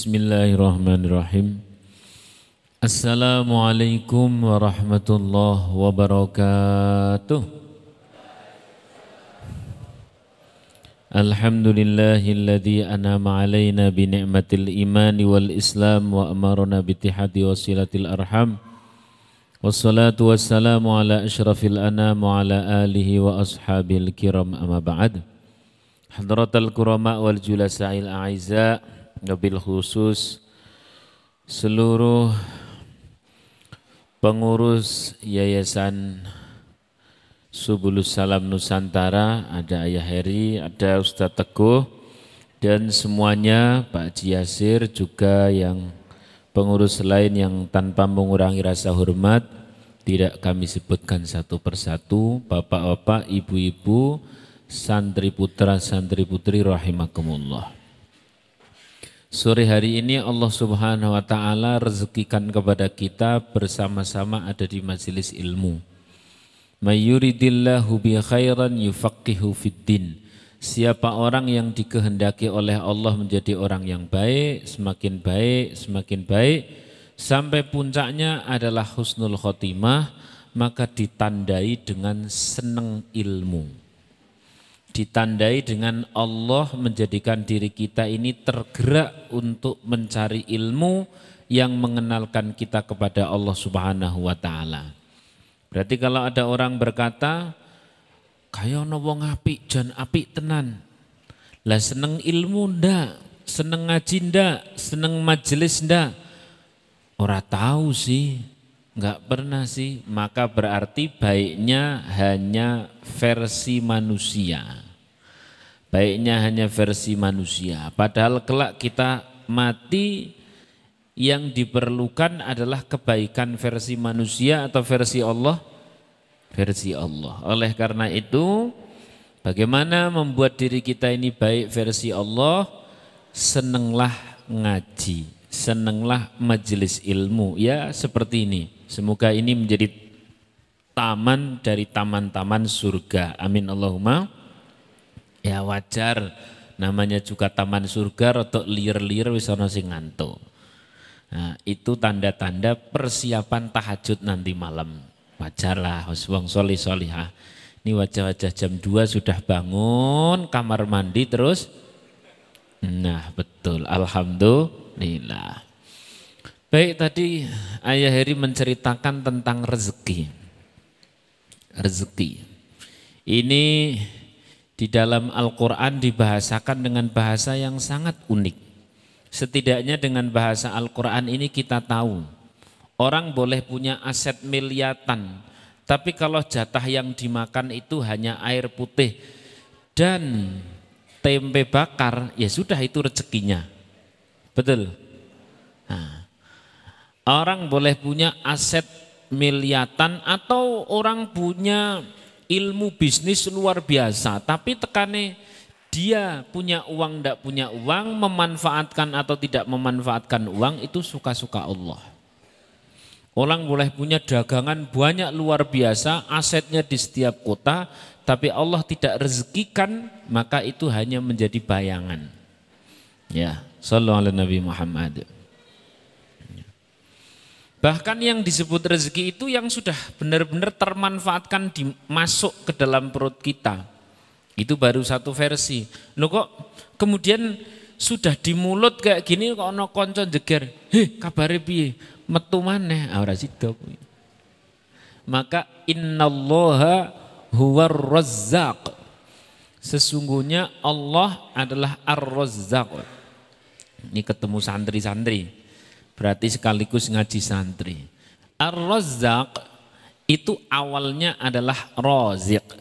Bismillahirrahmanirrahim. Assalamualaikum warahmatullahi wabarakatuh. Alhamdulillahilladzi an'ama alaina bi ni'matil iman wal islam wa amarna bi ittihadi wasilatil arham. Wassalatu wassalamu ala asyrafil anam wa ala alihi wa ashabil kiram amma ba'd. Hadratal kurama wal julasa'il a'izza' wabil khusus seluruh pengurus Yayasan Subulus Salam Nusantara, ada Ayah Heri, ada Ustadz Teguh, dan semuanya Pak Jiasir juga yang pengurus lain yang tanpa mengurangi rasa hormat, tidak kami sebutkan satu persatu, bapak-bapak, ibu-ibu, santri putra, santri putri rahimakumullah. Sore hari ini Allah Subhanahu wa taala rezekikan kepada kita bersama-sama ada di majelis ilmu. Mayuridillahu bi khairan yufaqihu fiddin. Siapa orang yang dikehendaki oleh Allah menjadi orang yang baik, semakin baik, semakin baik, sampai puncaknya adalah husnul khotimah, maka ditandai dengan senang ilmu ditandai dengan Allah menjadikan diri kita ini tergerak untuk mencari ilmu yang mengenalkan kita kepada Allah Subhanahu wa taala. Berarti kalau ada orang berkata, "Kaya ana wong apik jan apik tenan." Lah seneng ilmu ndak, seneng ngaji ndak, seneng majelis ndak. Ora tahu sih, enggak pernah sih, maka berarti baiknya hanya versi manusia. Baiknya hanya versi manusia. Padahal kelak kita mati yang diperlukan adalah kebaikan versi manusia atau versi Allah? Versi Allah. Oleh karena itu, bagaimana membuat diri kita ini baik versi Allah? Senenglah ngaji, senenglah majelis ilmu. Ya seperti ini. Semoga ini menjadi taman dari taman-taman surga. Amin Allahumma. Ya wajar namanya juga taman surga atau lir-lir wis ana sing ngantuk. Nah, itu tanda-tanda persiapan tahajud nanti malam. Wajarlah wong solih solihah. Ini wajah-wajah jam 2 sudah bangun, kamar mandi terus. Nah betul, Alhamdulillah. Baik tadi Ayah Heri menceritakan tentang rezeki. Rezeki. Ini di dalam Al-Quran dibahasakan dengan bahasa yang sangat unik. Setidaknya dengan bahasa Al-Quran ini kita tahu, orang boleh punya aset miliatan, tapi kalau jatah yang dimakan itu hanya air putih dan tempe bakar, ya sudah itu rezekinya. Betul? Nah, orang boleh punya aset miliatan atau orang punya ilmu bisnis luar biasa, tapi tekane dia punya uang tidak punya uang, memanfaatkan atau tidak memanfaatkan uang itu suka-suka Allah. Orang boleh punya dagangan banyak luar biasa, asetnya di setiap kota, tapi Allah tidak rezekikan, maka itu hanya menjadi bayangan. Ya, sallallahu Nabi Muhammad. Bahkan yang disebut rezeki itu yang sudah benar-benar termanfaatkan dimasuk ke dalam perut kita. Itu baru satu versi. Lo kok kemudian sudah di mulut kayak gini kok ono konco jeger. Heh, kabare piye? Metu maneh ah, ora sida Maka innallaha huwar razzaq. Sesungguhnya Allah adalah ar-razzaq. Ini ketemu santri-santri berarti sekaligus ngaji santri. Ar-Razzaq itu awalnya adalah rozik.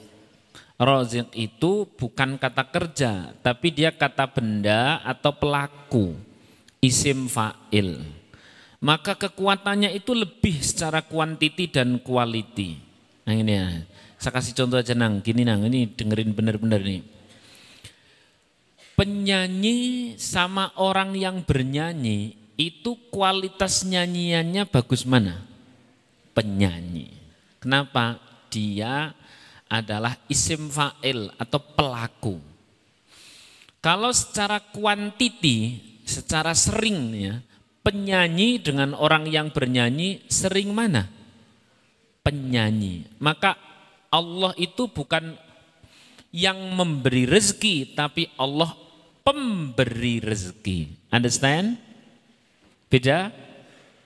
Rozik itu bukan kata kerja, tapi dia kata benda atau pelaku, isim fa'il. Maka kekuatannya itu lebih secara kuantiti dan quality. Nah ini ya, saya kasih contoh aja nang, gini nang, ini dengerin bener-bener nih. Penyanyi sama orang yang bernyanyi itu kualitas nyanyiannya bagus mana? Penyanyi. Kenapa? Dia adalah isim fa'il atau pelaku. Kalau secara kuantiti, secara sering ya, penyanyi dengan orang yang bernyanyi sering mana? Penyanyi. Maka Allah itu bukan yang memberi rezeki, tapi Allah pemberi rezeki. Understand? Beda?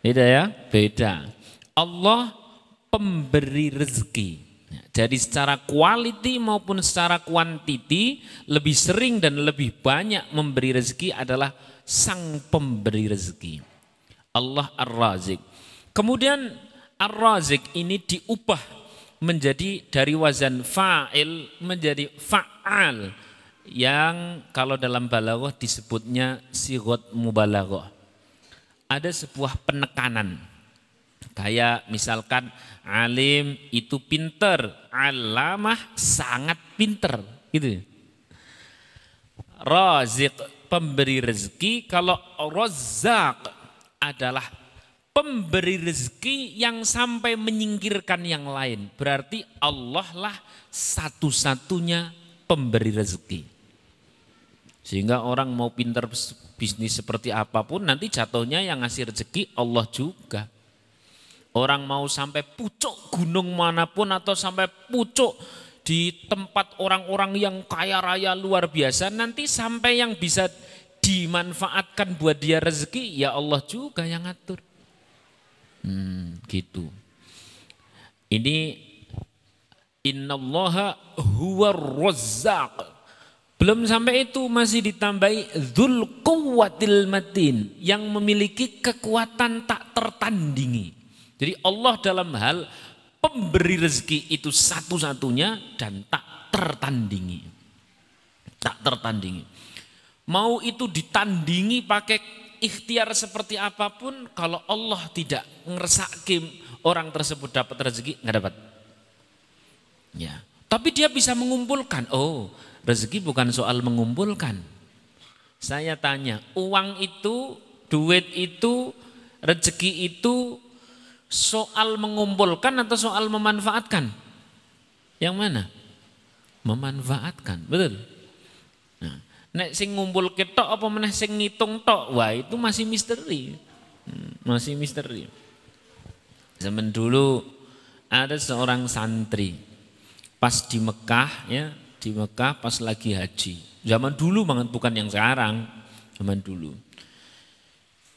Beda ya? Beda. Allah pemberi rezeki. Jadi secara quality maupun secara quantity lebih sering dan lebih banyak memberi rezeki adalah sang pemberi rezeki. Allah Ar-Razik. Kemudian Ar-Razik ini diubah menjadi dari wazan fa'il menjadi fa'al yang kalau dalam balaghah disebutnya sigot mubalaghah. Ada sebuah penekanan Kayak misalkan alim itu pinter, alamah sangat pinter, gitu. Razik pemberi rezeki, kalau rozak adalah pemberi rezeki yang sampai menyingkirkan yang lain. Berarti Allah lah satu-satunya pemberi rezeki. Sehingga orang mau pinter bisnis seperti apa pun nanti jatuhnya yang ngasih rezeki Allah juga. Orang mau sampai pucuk gunung mana pun atau sampai pucuk di tempat orang-orang yang kaya raya luar biasa nanti sampai yang bisa dimanfaatkan buat dia rezeki ya Allah juga yang ngatur. Hmm, gitu. Ini innallaha huwa razzaq. Belum sampai itu masih ditambahi dzul quwwatil matin yang memiliki kekuatan tak tertandingi. Jadi Allah dalam hal pemberi rezeki itu satu-satunya dan tak tertandingi. Tak tertandingi. Mau itu ditandingi pakai ikhtiar seperti apa pun, kalau Allah tidak ngeresakin orang tersebut dapat rezeki, nggak dapat. Ya. Tapi dia bisa mengumpulkan. Oh, rezeki bukan soal mengumpulkan. Saya tanya, uang itu, duit itu, rezeki itu soal mengumpulkan atau soal memanfaatkan? Yang mana? Memanfaatkan, betul. Nah, nek sing ngumpul ketok apa meneh sing ngitung tok, wah itu masih misteri. Hmm, masih misteri. Zaman dulu ada seorang santri pas di Mekah ya, di Mekah pas lagi haji. Zaman dulu banget bukan yang sekarang, zaman dulu.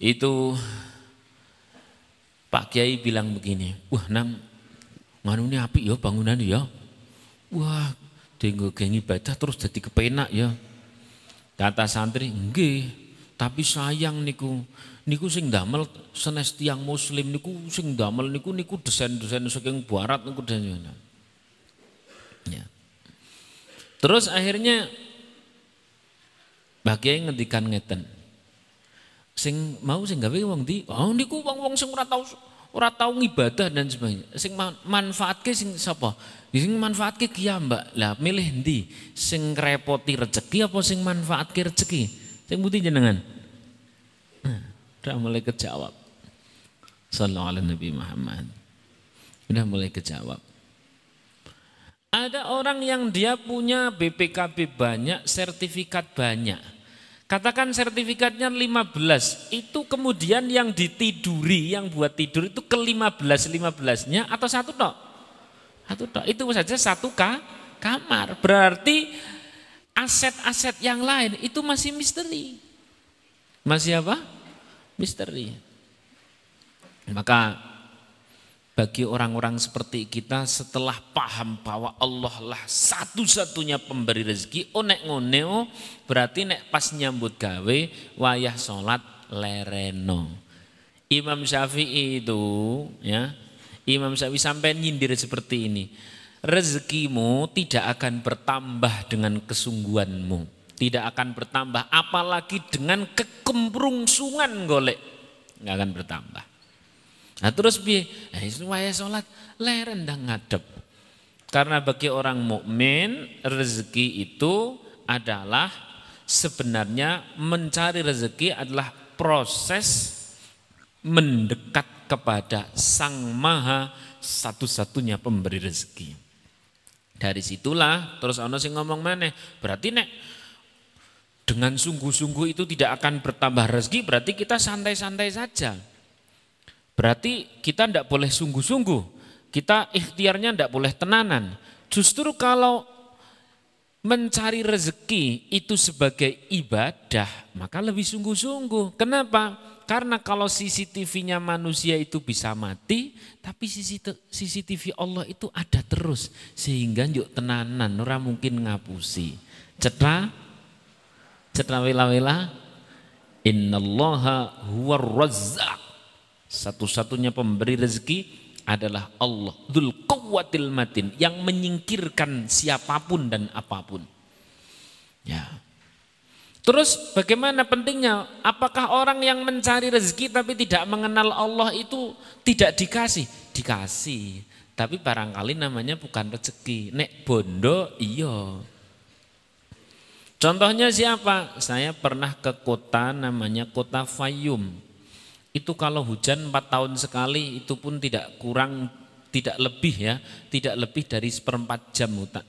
Itu Pak Kiai bilang begini, wah nang nganu ini api ya bangunan ya. Wah, tinggal geng ibadah terus jadi kepenak ya. Kata santri, enggak, tapi sayang niku niku sing damel senes tiang muslim niku sing damel niku niku desain-desain saking barat niku dan ya. Terus akhirnya bagian ngendikan ngeten sing mau sing gawe wong di oh niku wong-wong sing ora tau ora tau ngibadah dan sebagainya. Sing manfaatke sing sapa? Sing manfaatke ki Mbak. Lah milih ndi? Sing repoti rezeki apa sing manfaatke rezeki sing putih jenengan? Nah, udah mulai kejawab. Sallallahu alaihi nabi Muhammad udah mulai kejawab ada orang yang dia punya BPKB banyak sertifikat banyak Katakan sertifikatnya 15, itu kemudian yang ditiduri, yang buat tidur itu ke 15 15-nya atau satu tok? Satu tok. Itu saja satu ka, kamar. Berarti aset-aset yang lain itu masih misteri. Masih apa? Misteri. Maka bagi orang-orang seperti kita setelah paham bahwa Allah lah satu-satunya pemberi rezeki oh nek ngoneo berarti nek pas nyambut gawe wayah sholat lereno. Imam Syafi'i itu ya Imam Syafi'i sampai nyindir seperti ini rezekimu tidak akan bertambah dengan kesungguhanmu tidak akan bertambah apalagi dengan kekemprungsungan golek nggak akan bertambah Nah terus piye? Eh salat leren dah ngadep. Karena bagi orang mukmin rezeki itu adalah sebenarnya mencari rezeki adalah proses mendekat kepada Sang Maha satu-satunya pemberi rezeki. Dari situlah terus ono sing ngomong mana? Berarti nek dengan sungguh-sungguh itu tidak akan bertambah rezeki, berarti kita santai-santai saja. Berarti kita tidak boleh sungguh-sungguh, kita ikhtiarnya tidak boleh tenanan. Justru kalau mencari rezeki itu sebagai ibadah, maka lebih sungguh-sungguh. Kenapa? Karena kalau CCTV-nya manusia itu bisa mati, tapi CCTV Allah itu ada terus. Sehingga yuk tenanan, orang mungkin ngapusi. Cetra Cetra wila-wila innallaha huwar razzaq. Satu-satunya pemberi rezeki adalah Allah Dzul Quwwatil Matin yang menyingkirkan siapa pun dan apa pun. Ya. Terus bagaimana pentingnya? Apakah orang yang mencari rezeki tapi tidak mengenal Allah itu tidak dikasih? Dikasih. Tapi barangkali namanya bukan rezeki. Nek bondo iya. Contohnya siapa? Saya pernah ke kota namanya kota Fayum. Itu kalau hujan 4 tahun sekali itu pun tidak kurang, tidak lebih ya, tidak lebih dari seperempat jam hutan.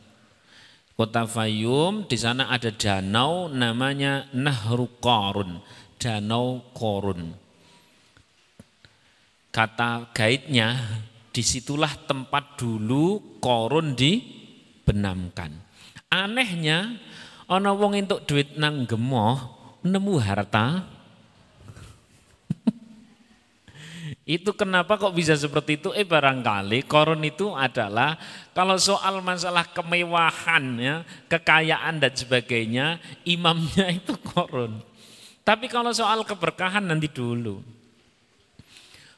Kota Fayum, di sana ada danau namanya Nahru Korun, Danau Korun. Kata guide-nya, di situlah tempat dulu Korun dibenamkan. Anehnya, Ana wong entuk duit nang gemoh, nemu harta. Itu kenapa kok bisa seperti itu? Eh barangkali koron itu adalah kalau soal masalah kemewahan ya, kekayaan dan sebagainya, imamnya itu koron. Tapi kalau soal keberkahan nanti dulu.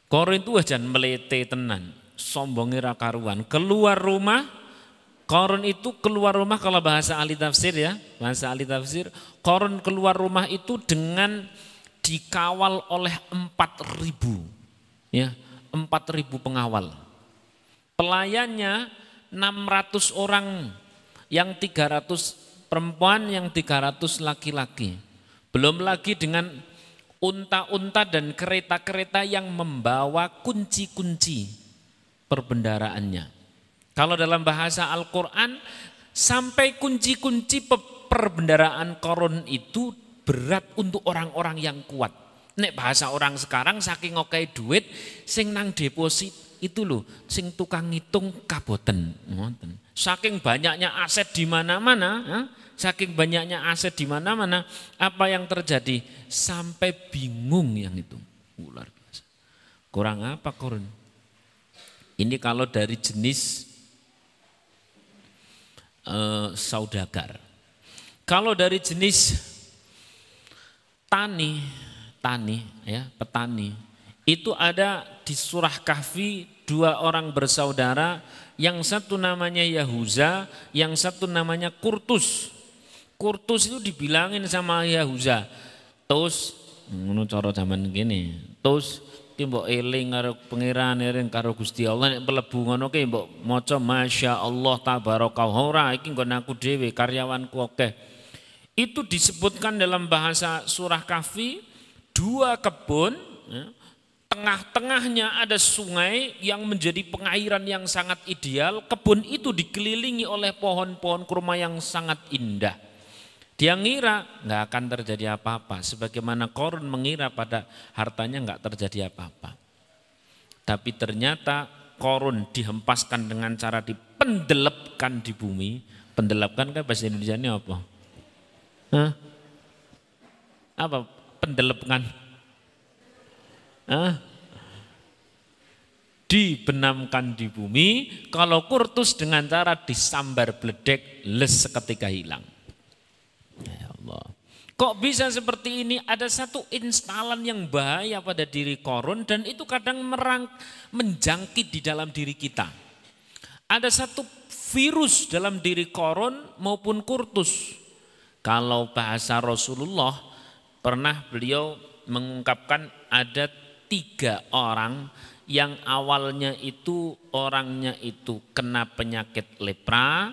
Koron itu aja melete tenan, sombongnya karuan. Keluar rumah Korun itu keluar rumah kalau bahasa ahli tafsir ya, bahasa ahli tafsir, korun keluar rumah itu dengan dikawal oleh empat ribu, ya, empat ribu pengawal. Pelayannya 600 orang, yang 300 perempuan, yang 300 laki-laki. Belum lagi dengan unta-unta dan kereta-kereta yang membawa kunci-kunci perbendaraannya. Kalau dalam bahasa Al-Quran, sampai kunci-kunci perbendaraan koron itu berat untuk orang-orang yang kuat. Nek bahasa orang sekarang saking ngokai duit, sing nang deposit itu loh, sing tukang ngitung kaboten. Saking banyaknya aset di mana-mana, saking banyaknya aset di mana-mana, apa yang terjadi? Sampai bingung yang itu. Luar biasa. Kurang apa koron? Ini kalau dari jenis eh, saudagar. Kalau dari jenis tani, tani ya, petani, itu ada di surah Kahfi dua orang bersaudara, yang satu namanya Yahuza, yang satu namanya Kurtus. Kurtus itu dibilangin sama Yahuza, terus ngono cara zaman gini, terus ki mbok eling karo pangeran eling karo Gusti Allah nek mlebu ngono ki mbok maca Allah tabaraka ora iki nggon aku dhewe karyawanku akeh. Itu disebutkan dalam bahasa surah Kahfi dua kebun ya, tengah-tengahnya ada sungai yang menjadi pengairan yang sangat ideal. Kebun itu dikelilingi oleh pohon-pohon kurma yang sangat indah. Dia ngira nggak akan terjadi apa-apa. Sebagaimana korun mengira pada hartanya nggak terjadi apa-apa. Tapi ternyata korun dihempaskan dengan cara dipendelepkan di bumi. Pendelepkan kan bahasa Indonesia ini apa? Hah? Apa? Pendelepkan? Hah? dibenamkan di bumi, kalau kurtus dengan cara disambar beledek, les seketika hilang. Allah. Kok bisa seperti ini? Ada satu instalan yang bahaya pada diri korun dan itu kadang merang, menjangkit di dalam diri kita. Ada satu virus dalam diri korun maupun kurtus. Kalau bahasa Rasulullah pernah beliau mengungkapkan ada tiga orang yang awalnya itu orangnya itu kena penyakit lepra,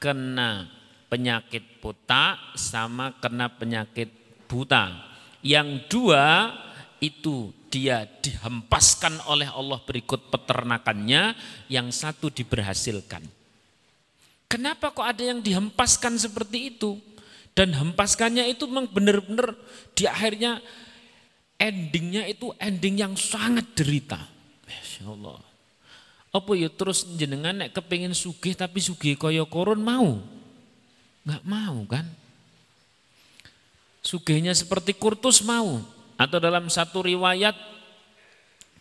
kena penyakit buta sama kena penyakit buta. Yang dua itu dia dihempaskan oleh Allah berikut peternakannya, yang satu diberhasilkan. Kenapa kok ada yang dihempaskan seperti itu? Dan hempaskannya itu memang benar-benar di akhirnya endingnya itu ending yang sangat derita. Masya Allah. Apa ya terus jenengan nek kepingin sugih tapi sugih kaya korun mau? Enggak mau kan? Sugihnya seperti kurtus mau. Atau dalam satu riwayat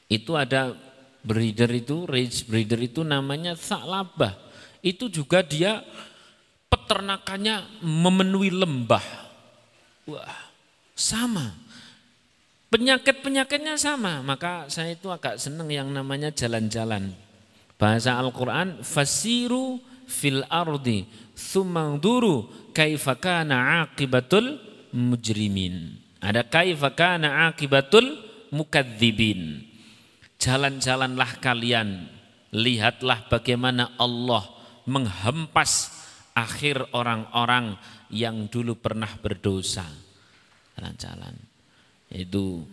itu ada breeder itu, rage breeder itu namanya Sa'labah. Itu juga dia peternakannya memenuhi lembah. Wah, sama. Penyakit-penyakitnya sama, maka saya itu agak senang yang namanya jalan-jalan. Bahasa Al-Quran, fasiru fil ardi thumangduru kaifakana akibatul mujrimin. Ada kaifakana akibatul mukadzibin. Jalan-jalanlah kalian, lihatlah bagaimana Allah menghempas akhir orang-orang yang dulu pernah berdosa. Jalan-jalan. Itu.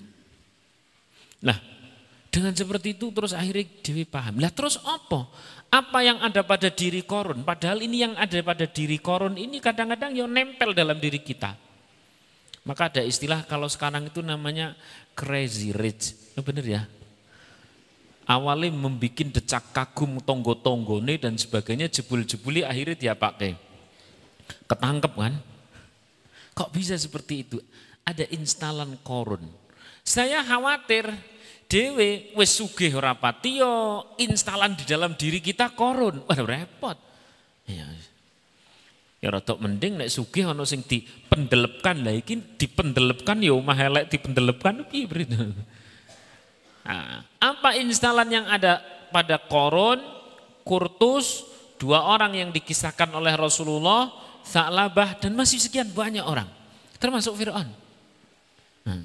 Nah, dengan seperti itu terus akhirnya Dewi paham. Lah terus apa? Apa yang ada pada diri korun? Padahal ini yang ada pada diri korun ini kadang-kadang yang nempel dalam diri kita. Maka ada istilah kalau sekarang itu namanya crazy rich. Oh, bener ya? Awalnya membuat decak kagum tonggo-tonggo nih dan sebagainya jebul-jebuli akhirnya dia pakai ketangkep kan? Kok bisa seperti itu? Ada instalan korun. Saya khawatir dewe wes sugih ora instalan di dalam diri kita korun. Waduh repot. Ya ya rada mending nek sugih ana sing dipendelepkan. Lah iki dipendelepkan ya omah elek dipendelepkan piye berita Nah, apa instalan yang ada pada korun, kurtus, dua orang yang dikisahkan oleh Rasulullah, Sa'labah dan masih sekian banyak orang, termasuk Fir'aun. Hmm.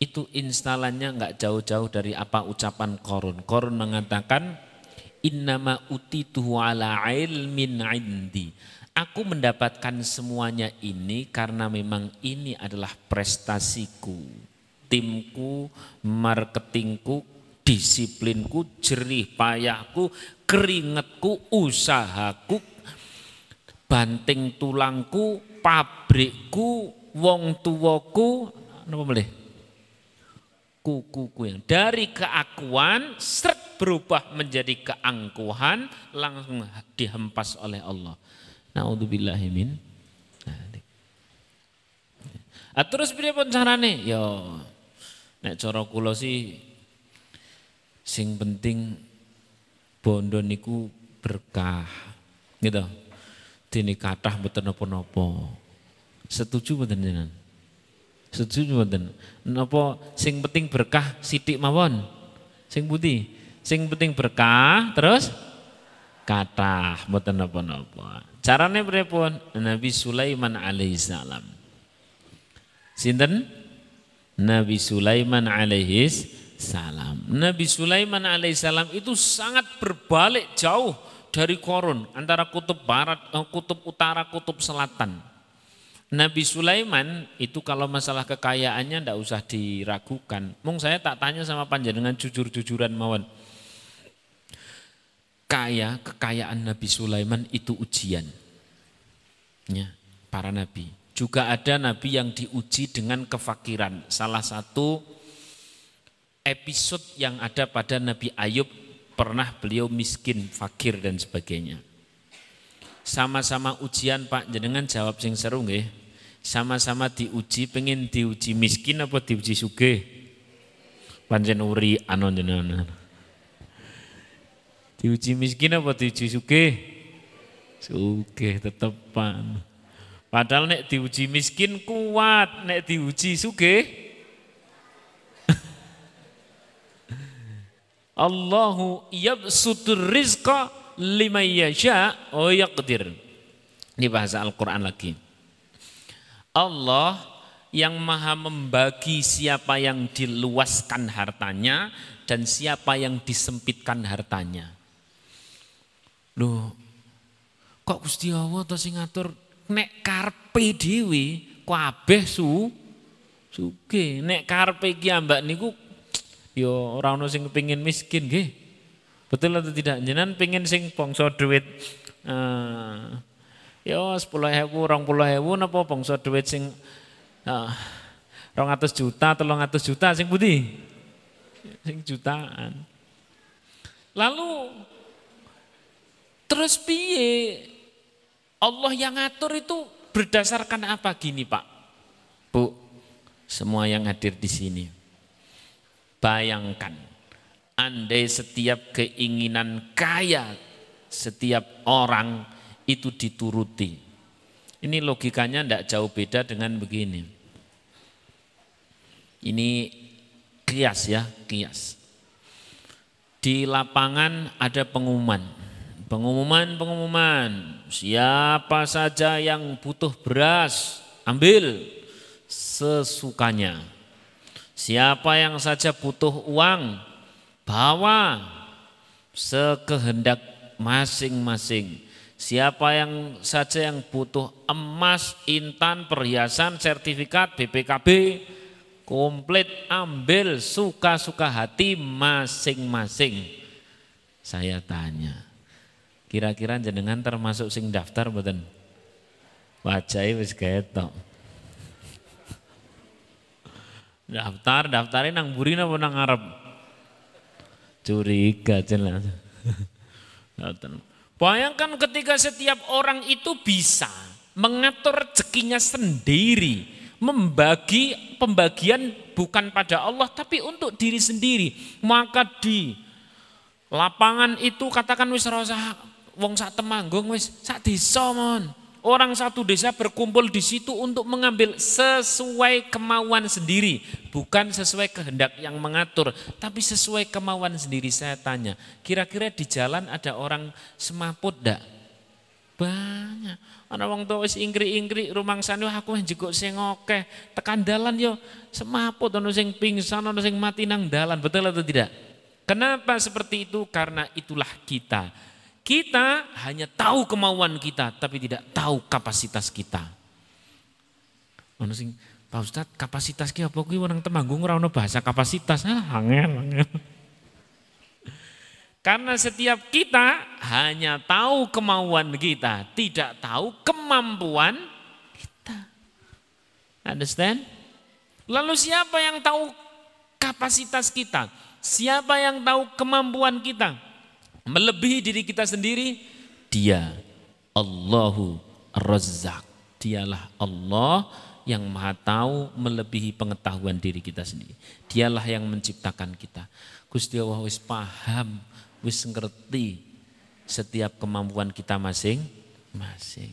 Itu instalannya nggak jauh-jauh dari apa ucapan korun. Korun mengatakan, Innama utituhu ala ilmin indi. Aku mendapatkan semuanya ini karena memang ini adalah prestasiku timku, marketingku, disiplinku, jerih payahku, keringetku, usahaku, banting tulangku, pabrikku, wong tuwoku, apa boleh? Kukuku yang dari keakuan seret berubah menjadi keangkuhan langsung dihempas oleh Allah. Naudzubillahimin. Nah, terus pun carane? Ya Nek cara kula sih sing penting bondo niku berkah. Gitu. Dene kathah mboten napa-napa. Setuju mboten jenengan? Setuju mboten? Napa sing penting berkah sithik mawon? Sing putih. Sing penting berkah terus kathah mboten napa-napa. Carane pripun? Nabi Sulaiman alaihissalam. Sinten? Nabi Sulaiman alaihi salam. Nabi Sulaiman alaihi salam itu sangat berbalik jauh dari korun antara kutub barat, eh, kutub utara, kutub selatan. Nabi Sulaiman itu kalau masalah kekayaannya tidak usah diragukan. Mung saya tak tanya sama panjenengan jujur-jujuran mawon. Kaya kekayaan Nabi Sulaiman itu ujian. Ya, para nabi. Juga ada nabi yang diuji dengan kefakiran. Salah satu episode yang ada pada Nabi Ayub pernah beliau miskin, fakir dan sebagainya. Sama-sama ujian Pak, jenengan jawab sing seru nggih. Sama-sama diuji, pengen diuji miskin apa diuji suge? Panjen uri anon jenengan. Diuji miskin apa diuji suge? Suge tetep Pak. Padahal nek diuji miskin kuat, nek diuji suge. Allahu yabsutur rizqa liman yasha wa yaqdir. Ini bahasa Al-Qur'an lagi. Allah yang maha membagi siapa yang diluaskan hartanya dan siapa yang disempitkan hartanya. Loh, kok Gusti Allah to sing ngatur nek karpe dhewe kabeh su suge nek karpe ki ambak niku ya ora ono sing kepengin miskin nggih betul atau tidak jenengan pengen sing bangsa duit uh, hewu, rong puluh hewu, napa bangsa duit sing uh, rong atus juta, telung atus juta, sing putih, sing jutaan. Lalu terus piye? Allah yang ngatur itu berdasarkan apa gini Pak? Bu, semua yang hadir di sini. Bayangkan, andai setiap keinginan kaya setiap orang itu dituruti. Ini logikanya tidak jauh beda dengan begini. Ini kias ya, kias. Di lapangan ada pengumuman. Pengumuman, pengumuman. Siapa saja yang butuh beras, ambil sesukanya. Siapa yang saja butuh uang, bawa sekehendak masing-masing. Siapa yang saja yang butuh emas, intan, perhiasan, sertifikat, BPKB, komplit ambil suka-suka hati masing-masing. Saya tanya, kira-kira jenengan termasuk sing daftar betul? Wajahnya wis ketok. Daftar, daftarin nang buri apa nang Arab? Curiga jelas. Bayangkan ketika setiap orang itu bisa mengatur rezekinya sendiri, membagi pembagian bukan pada Allah tapi untuk diri sendiri. Maka di lapangan itu katakan wis wong sak temanggung wis sak desa mon. Orang satu desa berkumpul di situ untuk mengambil sesuai kemauan sendiri, bukan sesuai kehendak yang mengatur, tapi sesuai kemauan sendiri. Saya tanya, kira-kira di jalan ada orang semaput dak? Banyak. Ana wong tua wis ingkri-ingkri rumangsane aku wis njeguk sing akeh. Tekan dalan yo semaput ana sing pingsan, ana sing mati nang dalan. Betul atau tidak? Kenapa seperti itu? Karena itulah kita kita hanya tahu kemauan kita, tapi tidak tahu kapasitas kita. Sing Pak Ustad kapasitas ki apa kuwi orang Temanggung ora ono bahasa kapasitas. Ah, angel, angel. Karena setiap kita hanya tahu kemauan kita, tidak tahu kemampuan kita. Understand? Lalu siapa yang tahu kapasitas kita? Siapa yang tahu kemampuan kita? Melebihi diri kita sendiri, dia Allahu Razzaq. Dialah Allah yang maha tahu melebihi pengetahuan diri kita sendiri. Dialah yang menciptakan kita. Gusti Allah wis paham, wis ngerti setiap kemampuan kita masing-masing.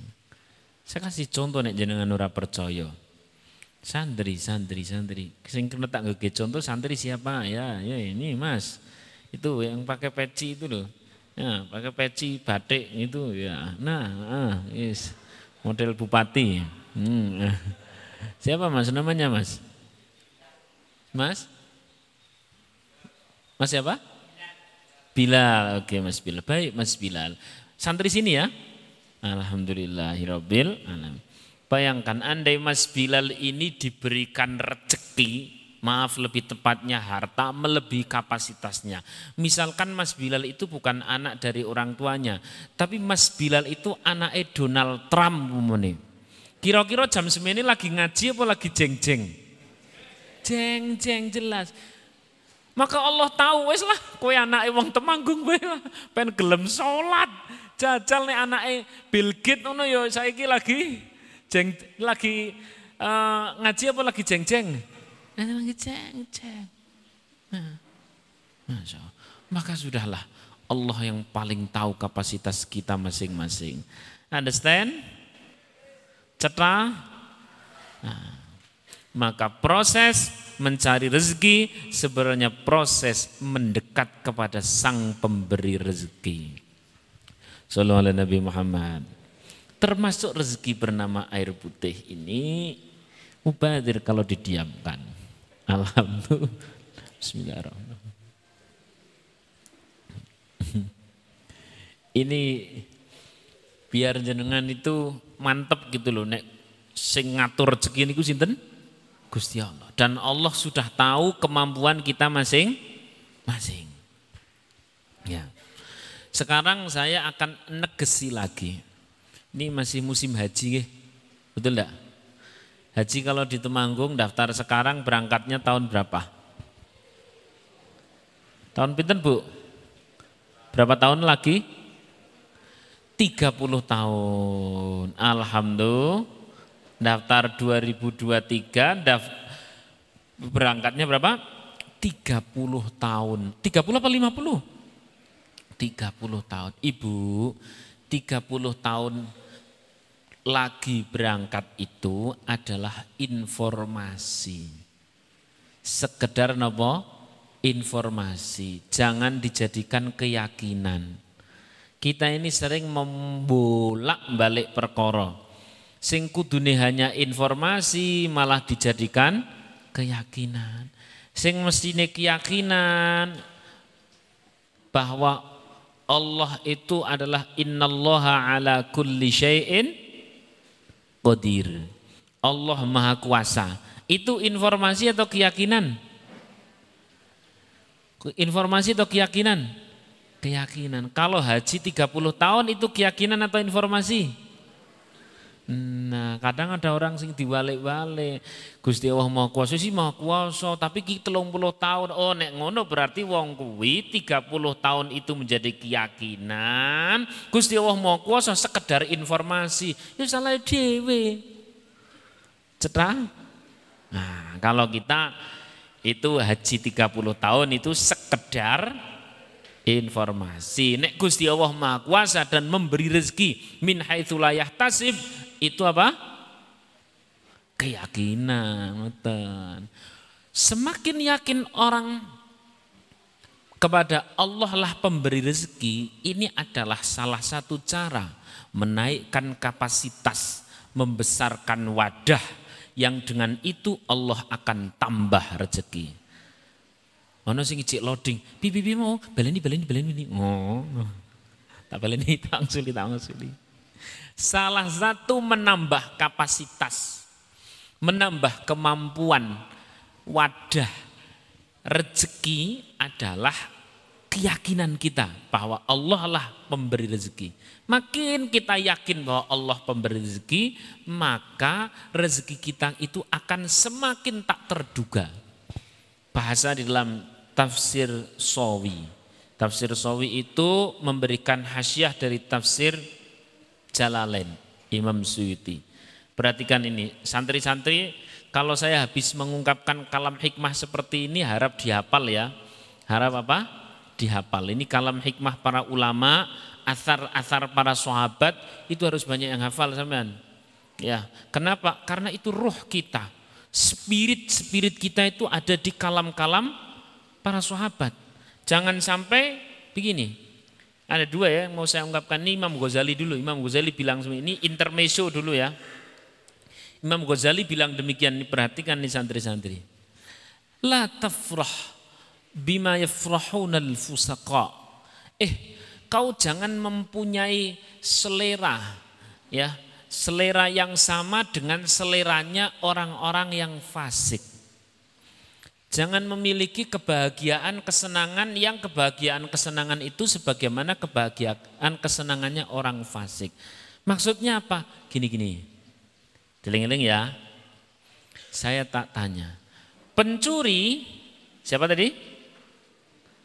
Saya kasih contoh nek jenengan ora percaya. Santri, santri, santri. Sing kena tak contoh santri siapa? Ya, ya ini Mas. Itu yang pakai peci itu loh. Ya, pakai peci batik itu ya. Nah, ah, yes. model bupati. Hmm. Eh. Siapa Mas namanya Mas? Mas? Mas siapa? Bilal. Oke Mas Bilal. Baik Mas Bilal. Santri sini ya. Alhamdulillahirabbil alamin. Bayangkan andai Mas Bilal ini diberikan rezeki maaf lebih tepatnya harta melebihi kapasitasnya. Misalkan Mas Bilal itu bukan anak dari orang tuanya, tapi Mas Bilal itu anaknya Donald Trump umumnya. Kira-kira jam semini lagi ngaji apa lagi jeng-jeng? Jeng-jeng jelas. Maka Allah tahu wes lah kowe anak wong temanggung kowe pen gelem salat. Jajal nih anake Bill Gates ngono ya saiki lagi jeng lagi uh, ngaji apa lagi jeng-jeng? Lagi ceng ceng. Nah, Masya. Maka sudahlah Allah yang paling tahu kapasitas kita masing-masing. Understand? Cetra? Nah, maka proses mencari rezeki sebenarnya proses mendekat kepada sang pemberi rezeki. Sallallahu Nabi Muhammad. Termasuk rezeki bernama air putih ini mubadir kalau didiamkan. Alhamdulillah. Bismillahirrahmanirrahim. Ini biar jenengan itu mantep gitu loh nek sing ngatur rezeki niku sinten? Gusti Allah. Dan Allah sudah tahu kemampuan kita masing-masing. Ya. Sekarang saya akan negesi lagi. Ini masih musim haji, betul enggak? Haji kalau di Temanggung daftar sekarang berangkatnya tahun berapa? Tahun pinten bu? Berapa tahun lagi? 30 tahun. Alhamdulillah. Daftar 2023, daftar berangkatnya berapa? 30 tahun. 30 apa 50? 30 tahun. Ibu, 30 tahun lagi berangkat itu adalah informasi. Sekedar nopo informasi, jangan dijadikan keyakinan. Kita ini sering membolak-balik perkara. Sing kudune hanya informasi malah dijadikan keyakinan. Sing mestine keyakinan bahwa Allah itu adalah innallaha ala kulli syai'in qadir. Allah Maha Kuasa. Itu informasi atau keyakinan? Informasi atau keyakinan? Keyakinan. Kalau haji 30 tahun itu keyakinan atau informasi? Nah, kadang ada orang sing diwalik-walik. Gusti Allah mau kuasa sih mau kuasa, tapi ki 30 tahun. Oh, nek ngono berarti wong kuwi 30 tahun itu menjadi keyakinan. Gusti Allah mau kuasa sekedar informasi. Ya salah dhewe. Cetra? Nah, kalau kita itu haji 30 tahun itu sekedar informasi. Nek Gusti Allah Maha Kuasa dan memberi rezeki min haitsu la yahtasib itu apa? Keyakinan. Semakin yakin orang kepada Allah lah pemberi rezeki, ini adalah salah satu cara menaikkan kapasitas, membesarkan wadah yang dengan itu Allah akan tambah rezeki. Ono sing cek loading, pipi pipi mau baleni baleni baleni. Oh. Tak baleni tak suli tak suli. Salah satu menambah kapasitas, menambah kemampuan wadah rezeki adalah keyakinan kita bahwa Allah lah pemberi rezeki. Makin kita yakin bahwa Allah pemberi rezeki, maka rezeki kita itu akan semakin tak terduga. Bahasa di dalam tafsir Sawi. Tafsir Sawi itu memberikan hasyiah dari tafsir Jalalain, Imam Suyuti. Perhatikan ini, santri-santri kalau saya habis mengungkapkan kalam hikmah seperti ini harap dihafal ya. Harap apa? Dihafal. Ini kalam hikmah para ulama, asar-asar para sahabat itu harus banyak yang hafal sampean. Ya, kenapa? Karena itu roh kita. Spirit-spirit kita itu ada di kalam-kalam para sahabat. Jangan sampai begini, ada dua ya, mau saya ungkapkan ini Imam Ghazali dulu. Imam Ghazali bilang ini intermezzo dulu ya. Imam Ghazali bilang demikian, perhatikan nih santri-santri. La tafrah bima yafrahuna al-fusaqa. Eh, kau jangan mempunyai selera ya, selera yang sama dengan seleranya orang-orang yang fasik. Jangan memiliki kebahagiaan, kesenangan yang kebahagiaan, kesenangan itu sebagaimana kebahagiaan, kesenangannya orang fasik. Maksudnya apa? Gini-gini. Deling-deling ya. Saya tak tanya. Pencuri, siapa tadi?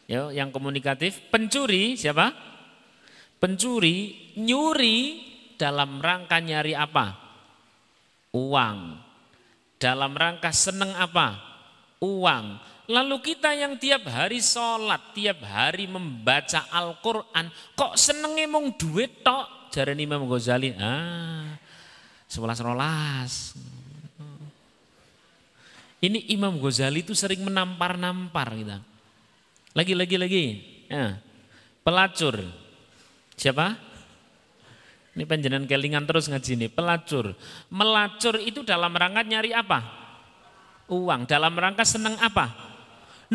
Ya, yang komunikatif. Pencuri, siapa? Pencuri, nyuri dalam rangka nyari apa? Uang. Dalam rangka seneng apa? Uang. Lalu kita yang tiap hari sholat, tiap hari membaca Al-Quran, kok senengnya mong duit tok? Jari Imam Ghazali, ah, sebelas rolas. Ini Imam Ghazali itu sering menampar-nampar kita. Lagi, lagi, lagi. Ya. Pelacur. Siapa? Ini penjenan kelingan terus ngaji ini. Pelacur. Melacur itu dalam rangka nyari apa? Uang dalam rangka seneng apa?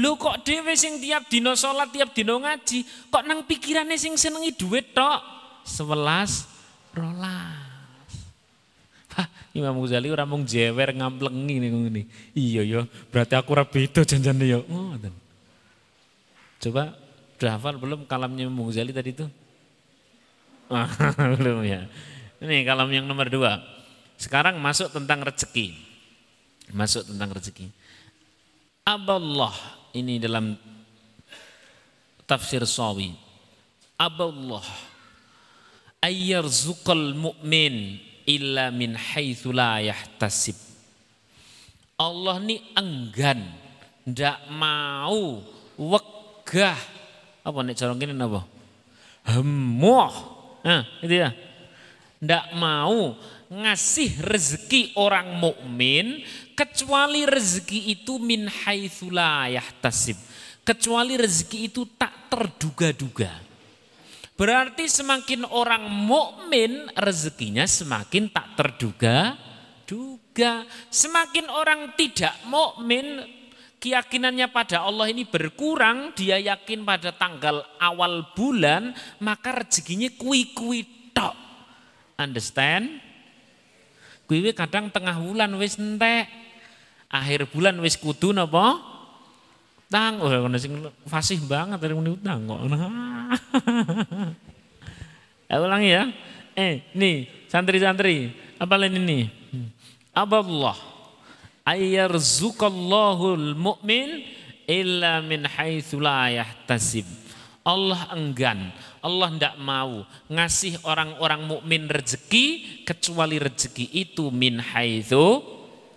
Lu kok dewe sing tiap dino sholat, tiap dino ngaji, kok nang pikirannya sing senengi duit tok? Sebelas rolas. Hah, Imam Ghazali ora mung jewer ngamplengi nih ini. Iya ya, berarti aku ora beda janjane ya. Oh, Coba udah belum kalamnya Imam Ghazali tadi itu? belum ya. Ini kalau yang nomor dua. Sekarang masuk tentang rezeki. Masuk tentang rezeki. Aballah ini dalam tafsir sawi. Aballah ayyarzukal mu'min illa min haitsu la yahtasib. Allah ini enggan, ndak mau wegah apa nek cara kene napa? Hemoh. Nah, itu ya. Ndak mau ngasih rezeki orang mukmin kecuali rezeki itu min haitsu la yahtasib. Kecuali rezeki itu tak terduga-duga. Berarti semakin orang mukmin rezekinya semakin tak terduga duga. Semakin orang tidak mukmin keyakinannya pada Allah ini berkurang, dia yakin pada tanggal awal bulan, maka rezekinya kui-kui tok. Understand? Kui kadang tengah bulan wis entek. Akhir bulan wis kudu napa? Tang, oh sing fasih banget dari muni utang kok. Ya ulangi ya. Eh, nih santri-santri, apa lain ini? Allah ayyarzuqallahul mu'min illa min haitsu la yahtasib. Allah enggan, Allah tidak mau ngasih orang-orang mukmin rezeki kecuali rezeki itu min haitsu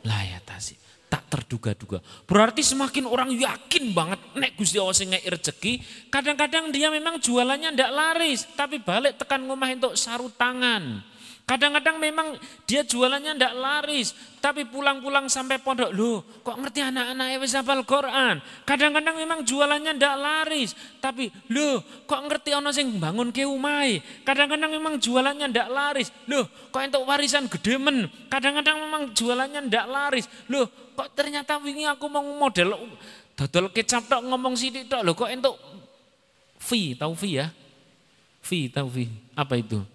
la yahtasib. Tak terduga-duga. Berarti semakin orang yakin banget nek Gusti Allah sing rezeki, kadang-kadang dia memang jualannya ndak laris, tapi balik tekan ngomah untuk sarut tangan Kadang-kadang memang dia jualannya ndak laris, tapi pulang-pulang sampai pondok, loh kok ngerti anak-anak wis hafal Quran. Kadang-kadang memang jualannya ndak laris, tapi loh kok ngerti ono sing bangun ke umai. Kadang-kadang memang jualannya ndak laris, loh kok entuk warisan gede men. Kadang-kadang memang jualannya ndak laris, loh kok ternyata wingi aku mau model dodol kecap tok ngomong sidik tok, loh kok entuk fee, tahu fee ya? Fee, tahu fee. Apa itu?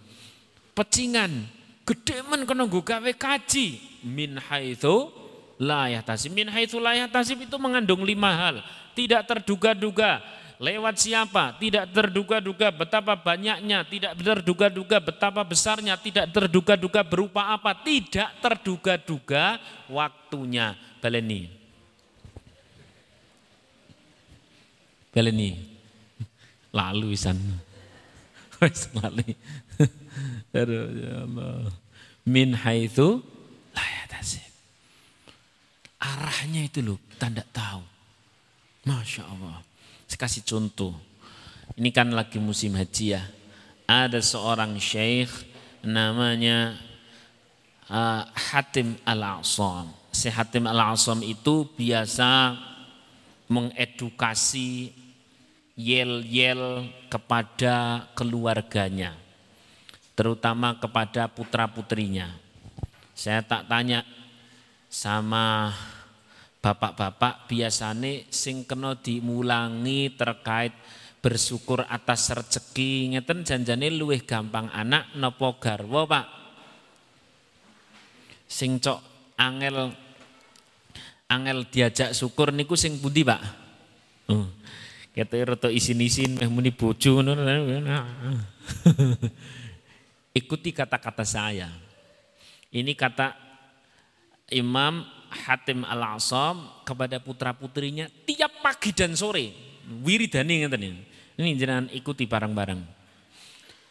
Pecingan. Gede men kena gawe kaji. Min haitsu la yahtasib. Min haitsu la yahtasib itu mengandung lima hal. Tidak terduga-duga. Lewat siapa? Tidak terduga-duga betapa banyaknya. Tidak terduga-duga betapa besarnya. Tidak terduga-duga berupa apa? Tidak terduga-duga waktunya. Baleni. Baleni. Lalu isan. Wis Aduh, ya Allah. Min haitsu la. Arahnya itu loh, tanda tahu. Masya Allah. Saya kasih contoh. Ini kan lagi musim haji ya. Ada seorang syekh namanya uh, Hatim Al-Asam. Si Hatim Al-Asam itu biasa mengedukasi yel-yel kepada keluarganya terutama kepada putra-putrinya. Saya tak tanya sama bapak-bapak biasanya sing kena dimulangi terkait bersyukur atas rezeki ngeten janjane luwih gampang anak nopo garwa Pak. Sing cok angel angel diajak syukur niku sing pundi Pak? Oh. Kete rada isin-isin meh muni bojo. Ikuti kata-kata saya. Ini kata Imam Hatim Al-Asam kepada putra-putrinya tiap pagi dan sore. Wiridani ngeten ini. Ini jangan ikuti bareng-bareng.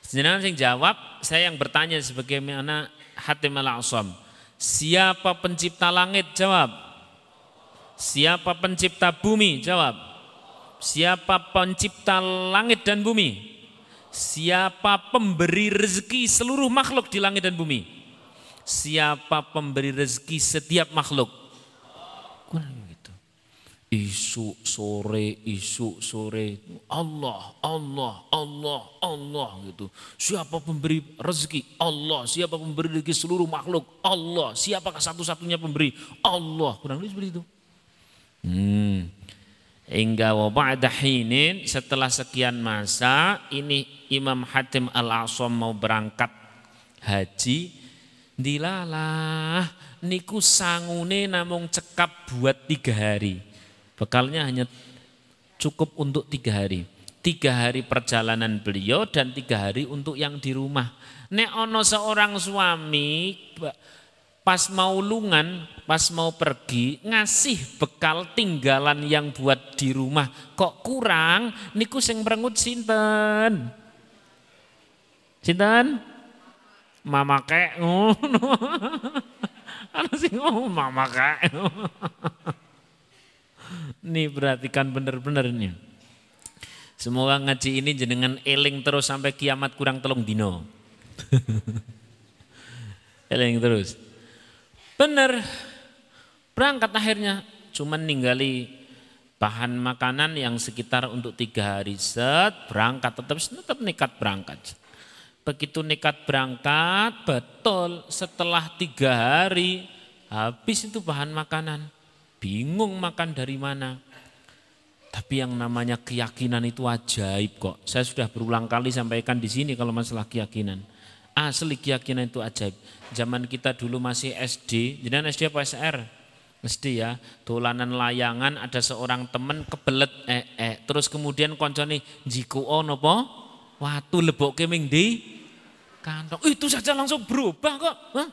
Jenengan sing jawab, saya yang bertanya sebagai anak Hatim Al-Asam. Siapa pencipta langit? Jawab. Siapa pencipta bumi? Jawab. Siapa pencipta langit dan bumi? Siapa pemberi rezeki seluruh makhluk di langit dan bumi? Siapa pemberi rezeki setiap makhluk? Gitu. Isu sore, isu sore, Allah, Allah, Allah, Allah gitu. Siapa pemberi rezeki? Allah. Siapa pemberi rezeki seluruh makhluk? Allah. Siapakah satu-satunya pemberi? Allah. Kurang lebih seperti itu. Hmm. Hingga wa ba'da hinin setelah sekian masa ini Imam Hatim Al-Asam mau berangkat haji. Dilalah niku sangune namung cekap buat tiga hari. Bekalnya hanya cukup untuk tiga hari. Tiga hari perjalanan beliau dan tiga hari untuk yang di rumah. Nek ono seorang suami pas mau lungan, pas mau pergi ngasih bekal tinggalan yang buat di rumah. Kok kurang? Niku sing merengut sinten? Sinten? Mama kek ngono. Ana sing ngomong mama kek. Nih perhatikan bener-bener nih Semoga ngaji ini jenengan eling terus sampai kiamat kurang telung dino. eling terus. Bener. Berangkat akhirnya cuman ninggali bahan makanan yang sekitar untuk tiga hari set berangkat tetap tetap nekat berangkat. Begitu nekat berangkat betul setelah tiga hari habis itu bahan makanan. Bingung makan dari mana tapi yang namanya keyakinan itu ajaib kok. Saya sudah berulang kali sampaikan di sini kalau masalah keyakinan. Asli keyakinan itu ajaib. Zaman kita dulu masih SD, jadi SD apa SR? SD ya, dolanan layangan ada seorang temen kebelet eh, eh. terus kemudian koncone jiku ono po, watu lebok keming di kantong. Itu saja langsung berubah kok. Hah?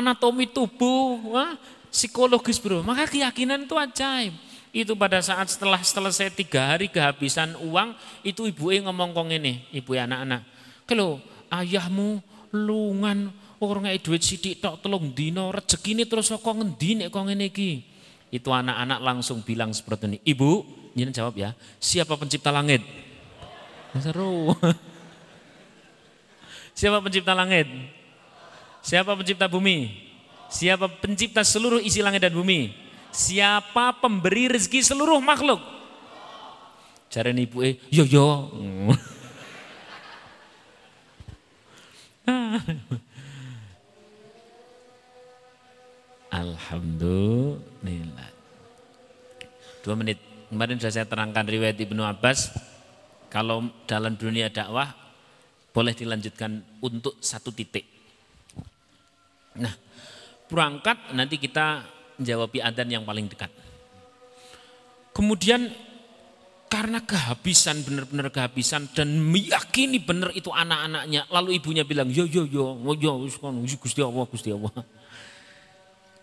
Anatomi tubuh, Hah? psikologis bro. Maka keyakinan itu ajaib itu pada saat setelah selesai tiga hari kehabisan uang, itu ibu e ngomong kong ini, ibu anak-anak. Kalau ayahmu lungan orang ngai duit sidik tok telung dino rezeki ini terus kok ngendi nek kok ngene iki. Itu anak-anak langsung bilang seperti ini. Ibu, ini jawab ya, siapa pencipta langit? Seru. siapa pencipta langit? Siapa pencipta bumi? Siapa pencipta seluruh isi langit dan bumi? Siapa pemberi rezeki seluruh makhluk? Cara ibu eh, yo yo. Alhamdulillah. Dua menit. Kemarin sudah saya terangkan riwayat Ibnu Abbas. Kalau dalam dunia dakwah boleh dilanjutkan untuk satu titik. Nah, berangkat nanti kita menjawabi adzan yang paling dekat. Kemudian karena kehabisan benar-benar kehabisan dan meyakini benar itu anak-anaknya. Lalu ibunya bilang yo yo yo yo Gusti Allah Gusti Allah.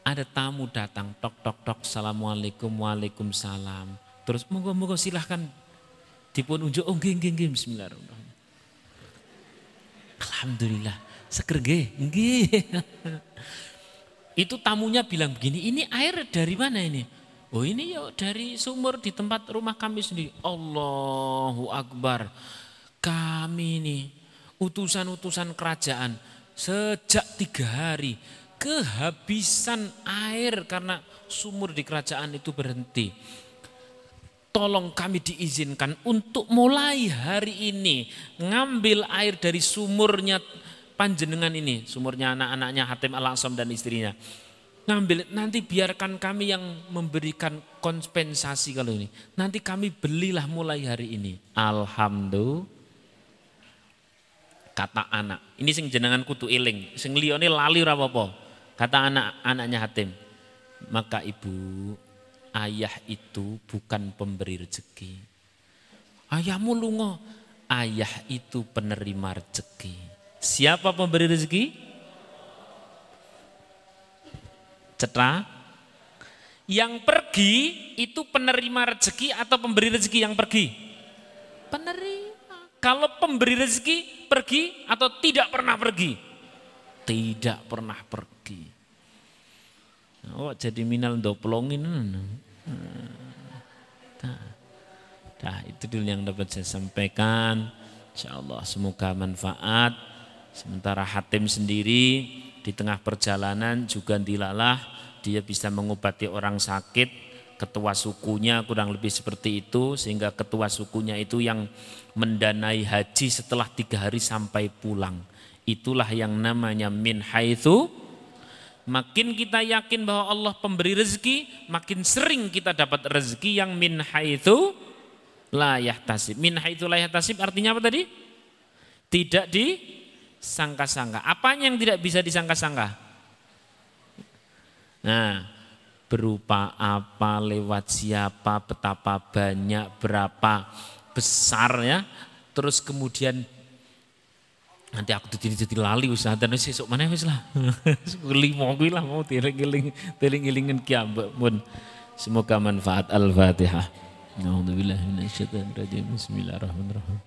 Ada tamu datang tok tok tok assalamualaikum waalaikumsalam. Terus monggo monggo silahkan. Dipun unjuk oh nggih nggih nggih bismillahirrahmanirrahim. Alhamdulillah. Seger Itu tamunya bilang begini, ini air dari mana ini? Oh ini ya dari sumur di tempat rumah kami sendiri. Allahu Akbar. Kami ini utusan-utusan kerajaan sejak tiga hari kehabisan air karena sumur di kerajaan itu berhenti. Tolong kami diizinkan untuk mulai hari ini ngambil air dari sumurnya panjenengan ini, sumurnya anak-anaknya Hatim Al-Asam dan istrinya. Ngambil, nanti biarkan kami yang memberikan kompensasi kalau ini. Nanti kami belilah mulai hari ini. Alhamdulillah. Kata anak, ini sing jenengan kutu iling, sing liyane lali apa Kata anak anaknya Hatim, maka ibu, ayah itu bukan pemberi rezeki. Ayahmu lungo, ayah itu penerima rezeki. Siapa pemberi rezeki? Cetra. Yang pergi itu penerima rezeki atau pemberi rezeki yang pergi? Penerima. Kalau pemberi rezeki pergi atau tidak pernah pergi? Tidak pernah pergi. Oh jadi minal doplongin. Nah, nah itu dulu yang dapat saya sampaikan. Insya Allah semoga manfaat. Sementara Hatim sendiri di tengah perjalanan juga dilalah dia bisa mengobati orang sakit, ketua sukunya kurang lebih seperti itu sehingga ketua sukunya itu yang mendanai haji setelah tiga hari sampai pulang. Itulah yang namanya min haithu Makin kita yakin bahwa Allah pemberi rezeki, makin sering kita dapat rezeki yang min haitsu la yahtasib. Min haitsu la yahtasib artinya apa tadi? Tidak di sangka-sangka. Apanya yang tidak bisa disangka-sangka? Nah, berupa apa, lewat siapa, betapa banyak, berapa. besar ya. Terus kemudian nanti aku tuh jadi lali wis dan esuk mana wis lah. Limo kuwi lah mau tiring-iling tiring-ilingin kiambek pun. Semoga manfaat Al-Fatihah. Nauzubillahi minasyaitonir rajim. Bismillahirrahmanirrahim.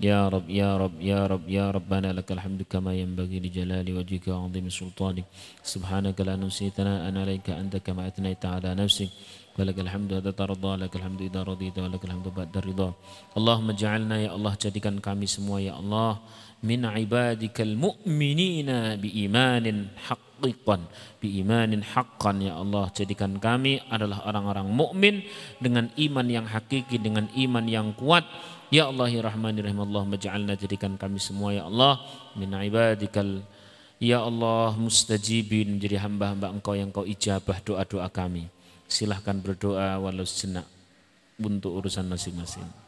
يا رب يا رب يا رب يا ربنا لك الحمد كما ينبغي لجلال وجهك وعظيم سلطانك. سبحانك لا نسي ثناء عليك أنت كما أثنيت على نفسك. ولك الحمد إذا ترضى لك الحمد إذا رضيت ولك الحمد بعد الرضا. اللهم اجعلنا يا الله jadikan kami semua ya Allah min ibadikal mu'minina biimanin haqiqan biimanin haqqan ya Allah jadikan kami adalah orang-orang mukmin dengan iman yang hakiki dengan iman yang kuat Ya Allah ya Rahman ya Rahim Allah maj'alna jadikan kami semua ya Allah min ibadikal Ya Allah mustajibin menjadi hamba-hamba engkau yang kau ijabah doa-doa kami. Silahkan berdoa walau sejenak untuk urusan masing-masing.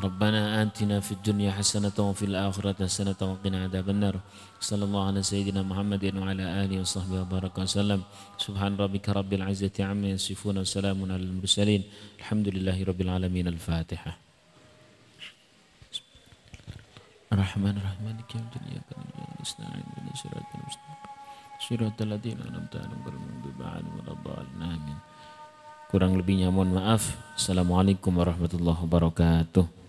ربنا آتنا في الدنيا حسنة وفي الآخرة حسنة وقنا عذاب النار. صلى الله على سيدنا محمد وعلى آله وصحبه وبارك وسلم. سبحان ربك رب العزة عما يصفون وسلام على المرسلين. الحمد لله رب العالمين. الفاتحة. الرحمن الرحيم. يوم الدين؟ إياك نعبد وإياك نستعين. اهدنا الصراط المستقيم. صراط الذين أنعمت عليهم غير المغضوب عليهم ولا الضالين. آمين. Kurang lebihnya mohon maaf. Assalamualaikum warahmatullahi wabarakatuh.